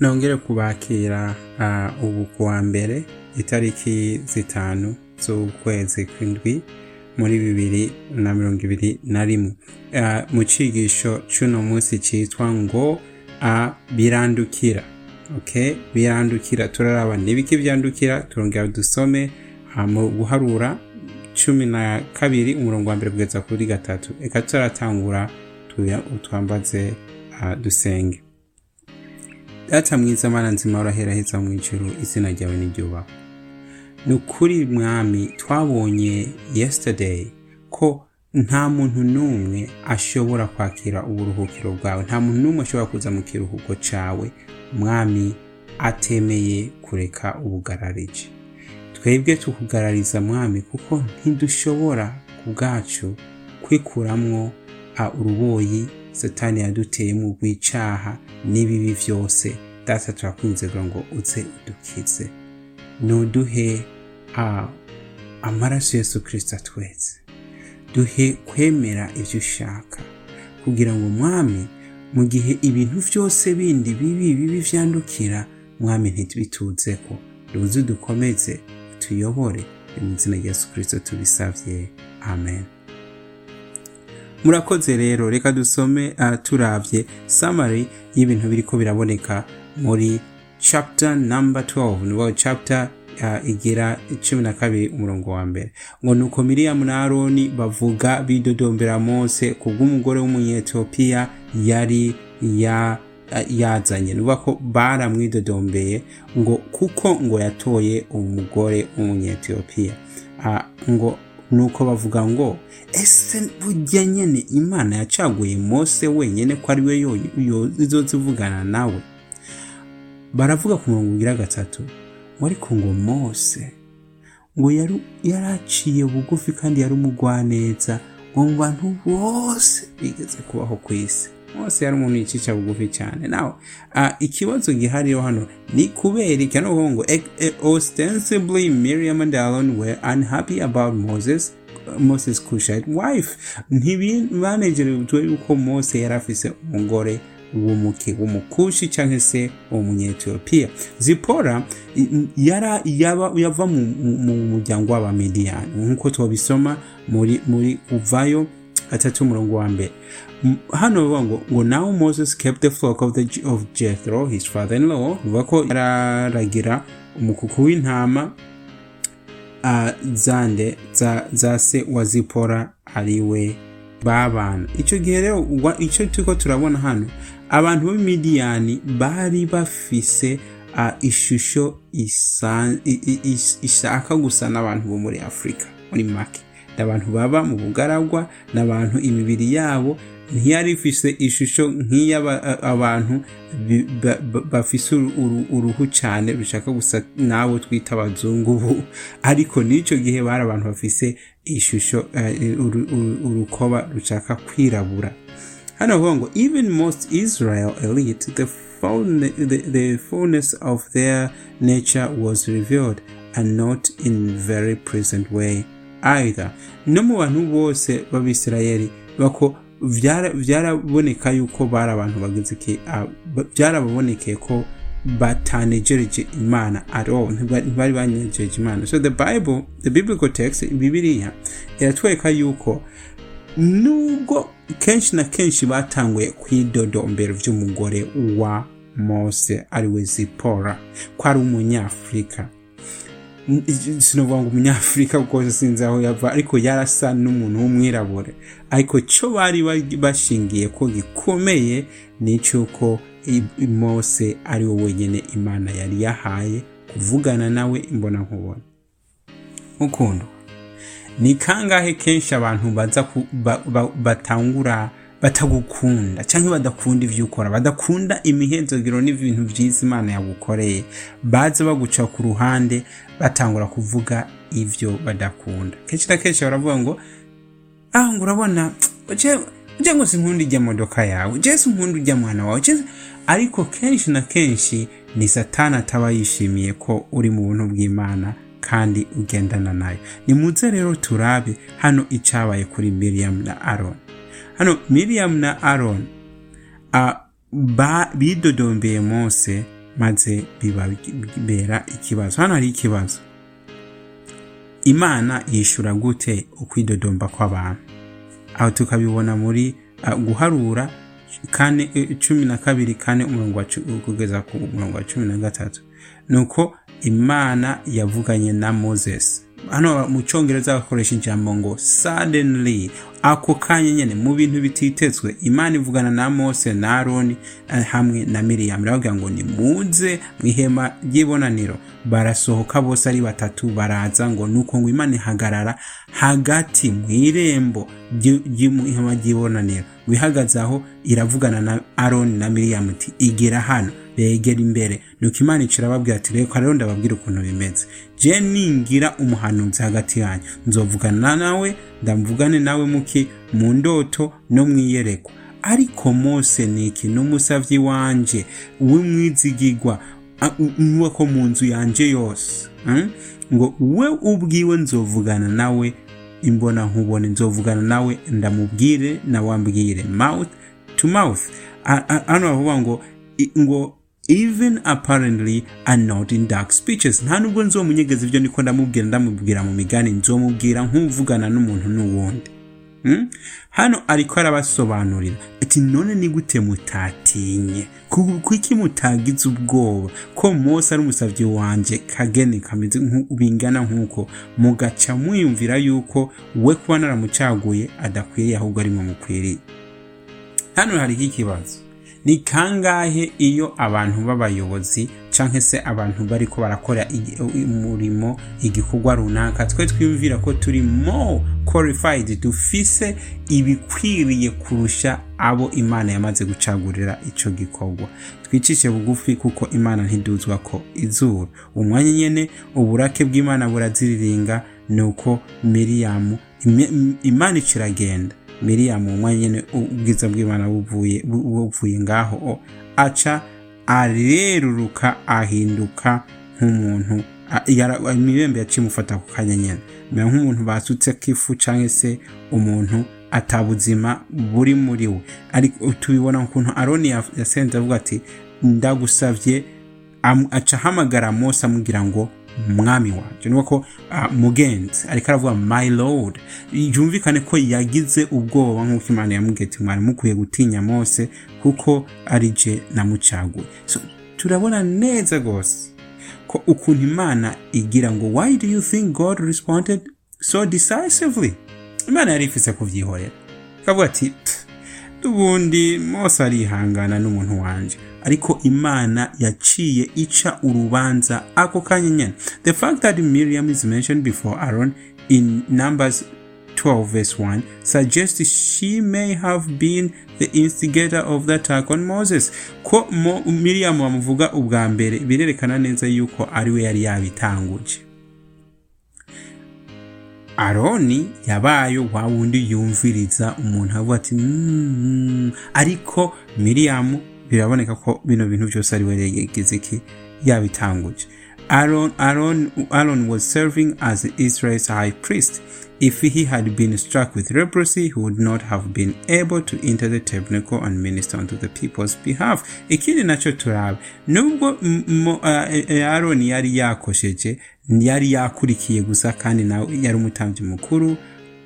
nongere kubakira ubu kuwa mbere itariki zitanu z'ukwezi kw'indwi muri bibiri na mirongo ibiri na rimwe. Mu cigisho c'uno munsi citwa ngo uh, birandukira. Birandukira turaraba. Nibiki vyandukira turongera dusome mu guharura cumi na kabiri umurongo wa mbere kugeza kuri gatatu. Eka turatangura twambaze uh, dusenge. Data mwiza mana nzima uraheraheza mu ijuru izina ryawe niryubahwe ni ukuri mwami twabonye yesterday ko nta muntu n'umwe ashobora kwakira uburuhukiro bwawe. Nta muntu n'umwe ashobora kuza mu kiruhuko cawe. Mwami atemeye kureka ubugararije. Twebwe tukugarariza mwami kuko ntidushobora ku bwacu kwikuramwo uruboyi satani yaduteyemo rw'icaha n'ibibi vyose data turakwinzira ngo uze udukize nuduhe amaraso yesu kirisito atweze duhe kwemera ivyo ushaka. Kugira ngo mwami mu gihe ibintu vyose bindi bibi bibi vyandukira mwami ntitubituzeko ruze dukomeze tuyobore mu izina rya yesu tubisavye. Amen. Murakoze rero reka dusome turavye. Summary y'ibintu biriko biraboneka. Muri chapter number 12 niwo chapter uh, igira cumi na kabiri umurongo wa mbere. Ngo nuko miriyamu na aroni bavuga bidodombera mose kubw'umugore w'umunyetiyopiya yari ya yazanye. Nuvuga ko baramwidodombeye ngo kuko ngo yatoye umugore w'umunyetiyopiya. Uh, ngo nuko bavuga ngo ese burya nyene imana yacaguye mose wenyene ko ari we izozivugana nawe baravuga ku murongo ugira gatatu ngo ariko ngo mose ngo yaraciye bugufi kandi yari umugwaneza ngo mu bantu bose bigeze kubaho ku isi. Mose yari umuntu yicisha bugufi cyane. Nawe ikibazo gihariyo hano ni kubera iki? No kuvuga ngo ostensibly miriam and aaron were unhappy about moses moses cushite wife. Ntibanejerewe yuko mose yari afise umugore w'umuke w'umukushi cyangwa se umunyetiyopiya zipora yava mu muryango w'abamidiyani nk'uko tubisoma muri muri uvayo gatatu umurongo wa mbere. Hano bivuga ngo ngo now moses kept the flock of, the, of jethro his father in law bivuga ko yararagira umukuku w'intama uh, zande za, za se wa zipora ari we babana. Icyo gihe rero icyo turiko turabona hano abantu b'imidiyani bari bafise ishusho ishaka gusa n'abantu bo muri afurika muri make. Abantu baba mu bugaragwa n'abantu imibiri yabo ntiyari ifise ishusho nk'iy'abantu bafise uruhu cyane rushaka gusa n'abo twita abazungu ubu. Ariko n'icyo gihe bari abantu bafise ishusho urukoba rushaka kwirabura. Hano bavuga ngo even most israel elite the, the, the fullness of their nature was revealed and not in very present way either. No mu bantu bose b'abisirayeli bako byaraboneka yuko bari abantu byarababonekeye ko batanejereje imana at all ntibari banejereje imana. So the bible the biblical text bibiliya iratwereka yuko nubwo kenshi na kenshi batanguye kwidodombera vy'umugore wa mose ari we zipora ko ari umunyafurika sinovuga ngo umunyafurika kuko sinzi aho yava ariko yarasa n'umuntu w'umwirabure. Ariko cyo bari bashingiye ko gikomeye ni icy'uko mose ari we wenyine imana yari yahaye kuvugana nawe imbona nkubona. Ni kangahe kenshi abantu batangura batagukunda cyangwa badakunda ibyo ukora? Badakunda imihenzogero n'ibintu byiza imana yagukoreye. Baza baguca ku ruhande batangura kuvuga ibyo badakunda. Kenshi na kenshi baravuga ngo ah ngo urabona ujya ngo sinkunda ijya modoka yawe ujya sinkunda ujya mwana wawe ariko kenshi na kenshi ni satani ataba yishimiye ko uri mu buntu bw'imana. Kandi ugendana na yo. Ni muze rero turabe hano icyabaye kuri miriam na aron hano miriam na aron bidodombeye mose maze bibabera ikibazo. Hano hari ikibazo. Imana yishura gute ukwidodomba kw'abantu? Aho tukabibona muri guharura kane cumi na kabiri kane umurongo kugeza ku murongo wa cumi na gatatu. Ni uko imana yavuganye na moses. Hano mu cyongereza bakoresha ijambo ngo suddenly ako kanya nyine mu bintu bititezwe imana ivugana na mose na aroni hamwe na miriyamu iravuga ngo ni muze mu ihema ry'ibonaniro. Barasohoka bose ari batatu baraza ngo nuko ngo imana ihagarara hagati mu irembo ry'ihema ry'ibonaniro. Wihagaze aho iravugana na aroni na miriyamu iti igera hano. Begera imbere. Nuko imana icira ababwira ati reka rero ndababwira ukuntu bimeze. Je ningira umuhanuzi hagati yanyu. Nzovugana nawe ndamvugane nawe muki mu ndoto no mu iyerekwa ariko mose ni iki n'umusavyi wanje w'umwizigigwa uwa ko mu nzu yanje yose ngo we ubwiwe nzovugana nawe imbona nkubone nzovugana nawe ndamubwire nawe ambwire mouth to mouth. Hano bavuga ngo ngo even apparently are not in dark speeches. Nta nubwo nzomunyegeza ibyo niko ndamubwira ndamubwira mu migani nzomubwira nk'uvugana n'umuntu n'uwundi. Hano ariko arabasobanurira. Ati none ni gute mutatinye? Kuki mutagize ubwoba? Ko mose ari umusabyi wanjye kageni kameze bingana nk'uko. Mugaca mwiyumvira yuko we kuba naramucaguye adakwiriye ahubwo ari mukwiriye. Hano hariho ikibazo ni kangahe iyo abantu b'abayobozi cyangwa se abantu bari ko barakora umurimo igikorwa runaka? Twe twiyumvira ko turi more qualified dufise ibikwiriye kurusha abo imana yamaze gucagurira icyo gikorwa. Twicishe bugufi kuko imana ntiduzwa ko izuru. Umwanya nyine uburake bw'imana buraziriringa ni uko miriyamu imana ikiragenda miriyamu umwanya nyine ubwiza bw'imana buvuye ngaho. Aca areruruka ahinduka nk'umuntu imibembe yaciye imufata ku kanya nyine mera nk'umuntu basutse k'ifu cyangwa se umuntu atabuzima buri muri we. Ariko tubibona ukuntu aroni yasenze avuga ati ndagusabye aca ahamagara mose amubwira ngo mwami wanjye ni ko mugenzi ariko aravuga my lord. Byumvikane ko yagize ubwoba nk'uko imana ati mwari mukwiye gutinya mose kuko ari je namucaguye turabona neza rwose ko ukuntu imana igira ngo why do you think god responded so decisively? Imana yari ifise kubyihorera ikavuga ati ubundi mose arihangana n'umuntu wanjye ariko imana yaciye ica urubanza ako kanya nyine the fact that miriam is mentioned before aaron in numbers 12 verse 1 suggests she may have been the instigator of the attack on moses. Ko miriam bamuvuga ubwa mbere birerekana neza yuko ari we yari yabitanguje. Aroni yabaye wa wundi yumviriza umuntu avuga ati mm, ariko miriam biraboneka ko bino bintu byose ari we yagize ki yabitanguje Aaron, Aaron, Aaron was serving as Israel's high priest. If he had been struck with leprosy, he would not have been able to enter the tabernacle and minister unto the people's behalf. Ikindi naco turaba nubwo Aaron yari yakosheje yari yakurikiye gusa kandi nawe yari umutambyi mukuru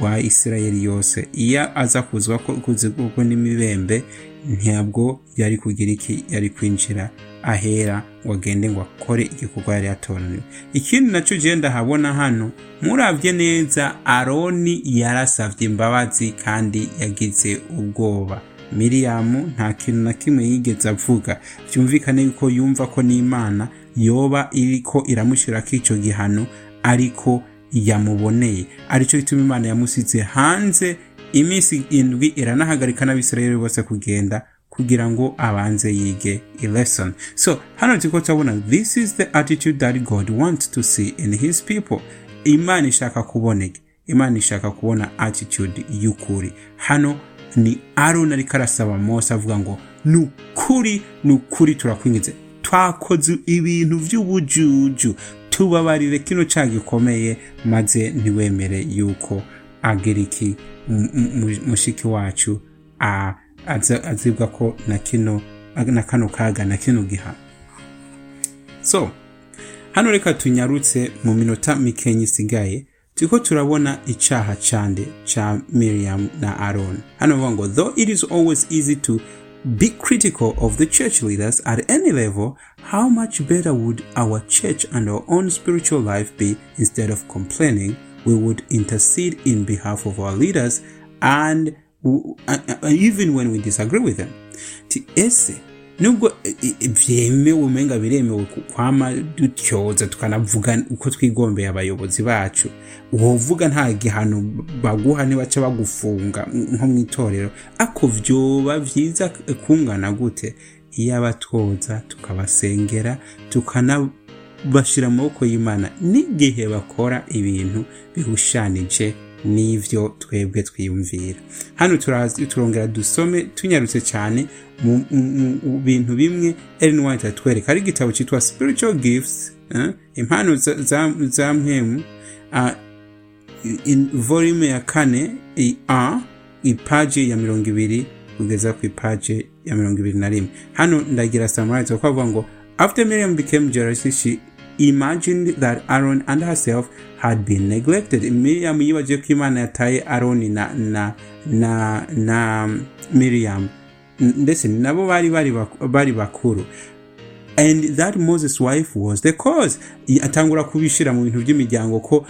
wa Isirayeli yose iyo aza kuzwa kuzigurwa n'imibembe ntabwo yari kugira iki yari kwinjira ahera ngo agende ngo akore igikorwa yari yatoraniwe ikindi na cyo ugenda habona hano murabye neza aroni yarasabye imbabazi kandi yagize ubwoba. Miriyamu nta kintu na kimwe yigeze avuga. Byumvikane yuko yumva ko n'imana yoba iriko iramushyirako icyo gihano ariko yamuboneye. Aricyo gituma imana yamusize hanze iminsi indwi iranahagarika n'abisirayeli bose kugenda kugira ngo abanze yige lesson so hano turiko turabona this is the attitude that god wants to see in his people. Imana ishaka kuboneka. Imana ishaka kubona attitude y'ukuri. Hano ni aroni ariko arasaba mose avuga ngo ni ukuri ni ukuri turakwingize twakoze ibintu by'ubujuju tubabarire kino cyaha gikomeye maze ntiwemere yuko agira iki mushiki wacu azibwa ko na kino na kano kaga na kino gihano so hano reka tunyarutse mu minota mikenya isigaye turiko turabona icaha cande ca miriam na aron hano bavuga ngo though it is always easy to be critical of the church leaders at any level how much better would our church and our own spiritual life be instead of complaining we would intercede in behalf of our leaders and uh, uh, even when we disagree with them. Ti ese nubwo i- i- vyemewe umenga biremewe kwama dutyoza tukanavuga uko twigombeye abayobozi bacu. Wovuga nta gihano baguha ntibaca bagufunga nko mu itorero ako vyoba vyiza kungana gute? Iyo abatwoza tukabasengera tukanabashira mu maboko y'imana n'igihe bakora ibintu bihushanije n'ivyo twebwe twiyumvira. Hano turongera dusome tunyarutse cyane mu bintu bimwe Ellen White atwereka. Ari igitabo cyitwa spiritual gifts eh, impano za- mpemu volume ya kane a ipaji ya mirongo ibiri kugeza ku ipaji ya mirongo ibiri na rimwe. Hano ndagira kuko bavuga ngo after miriam became jealous she imagined that aaron and herself had been neglected. Miriam yibagiye ko imana yataye aaron na na na na miriam. Ndetse nabo bari bari bak- bari bakuru. And that moses wife was the cause. Atangura kubishira mu bintu by'imiryango ko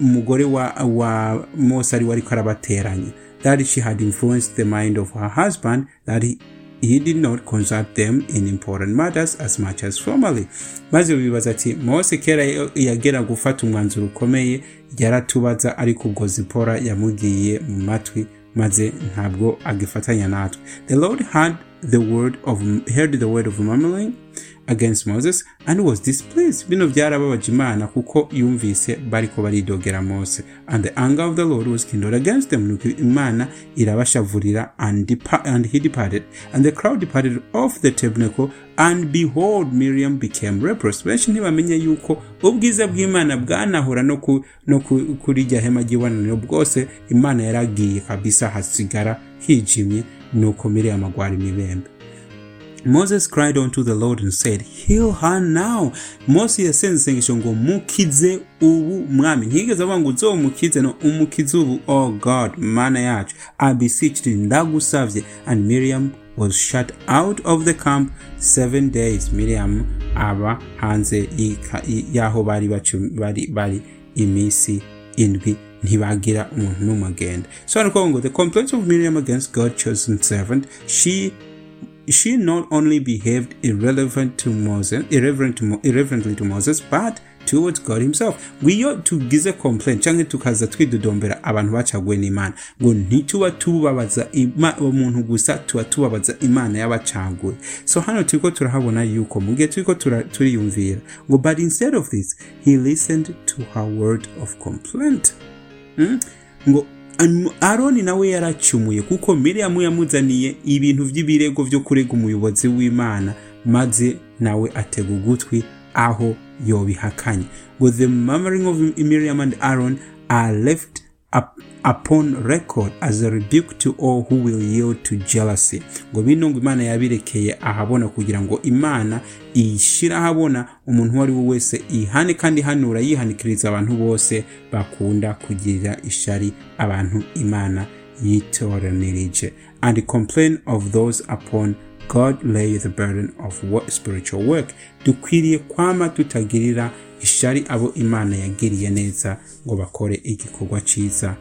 umugore wa, wa mose ari we ariko arabateranya. That she had influenced the mind of her husband that he, he did not consult them in important matters as much as formerly. Maze bibaza ati mose kera yagera gufata umwanzuro ukomeye yaratubaza ariko ubwo zipora yamubwiye mu matwi maze ntabwo agifatanya natwe. The lord had the word of heard the word of murmuring against moses and was displeased. Bino byarababaje imana kuko yumvise bariko baridogera mose. And the anger of the lord was kindled against them nuko imana irabashavurira and, and he departed. And the crowd departed off the tabernacle and behold miriam became leprous. Benshi ntibamenye yuko ubwiza bw'imana bwanahura no, ku, no ku, kuri rya hema ry'ibonaniro. Bwose imana yaragiye kabisa hasigara hijimye nuko miriam agwara imibembe. Moses cried unto the lord and said heal her now. Mose yasenze isengesho ngo mukize ubu mwami. Ntiyigeze avuga ngo uzomukize no umukize ubu oh god mana yacu. Thee ndagusavye. And miriam was shut out of the camp seven days. Miriam aba hanze y'aho bari bari bari iminsi indwi. Ntibagira umuntu n'umwe agenda so hano kuvuga ngo the complaints of miriam against god chosen servant she she not only behaved irrelevant to Moses, irreverent to, irreverently to Moses, but towards God himself. iyo tugize complaint. Cyangwa tukaza twidodombera abantu bacaguwe n'imana ngo ntituba tubabaza umuntu gusa tuba tubabaza imana y'abacaguwe so hano turiko turahabona yuko mu gihe turiko turiyumvira ngo but instead of this he listened to her word of complaint. Mm? ngo Am- aroni nawe yaracumuye kuko miriyamu yamuzaniye ibintu by'ibirego byo kurega umuyobozi w'imana maze nawe atega ugutwi aho yobihakanye. Ngo the murmuring of miriam and aaron are left up upon record as a rebuke to all who will yield to jealousy. Ngo bino ngo imana yabirekeye ahabona kugira ngo imana ishire ahabona umuntu uwo ari we wese ihane kandi ihanura yihanikiriza abantu bose bakunda kugirira ishari abantu imana yitoranirije. And complain of those upon God lay the burden of spiritual work. Dukwiriye kwama tutagirira ishari abo imana yagiriye neza ngo bakore igikorwa cyiza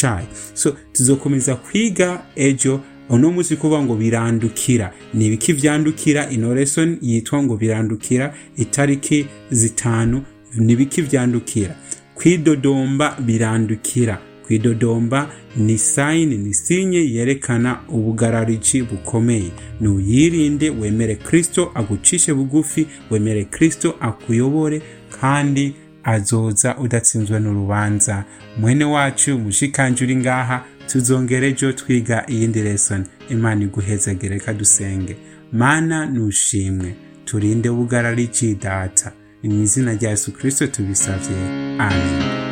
cayo. So tuzokomeza kwiga ejo uno munsi kuvuga ngo birandukira. Ni ibiki vyandukira? Ino lesson yitwa ngo birandukira. Itariki zitanu ni ibiki vyandukira? Kwidodomba birandukira. Kwidodomba ni sayini ni sinye yerekana ubugarariji bukomeye. Nuyirinde wemere kristo agucishe bugufi wemere kristo akuyobore kandi azoza udatsinzwe n'urubanza. Mwene wacu mushikanje uri ngaha tuzongera ejo twiga iyindi lesson. Imana iguhezagire reka dusenge mana nushimwe. Turinde ubugarariji data. Ni mu izina rya yesu kristo tubisavye. Amen.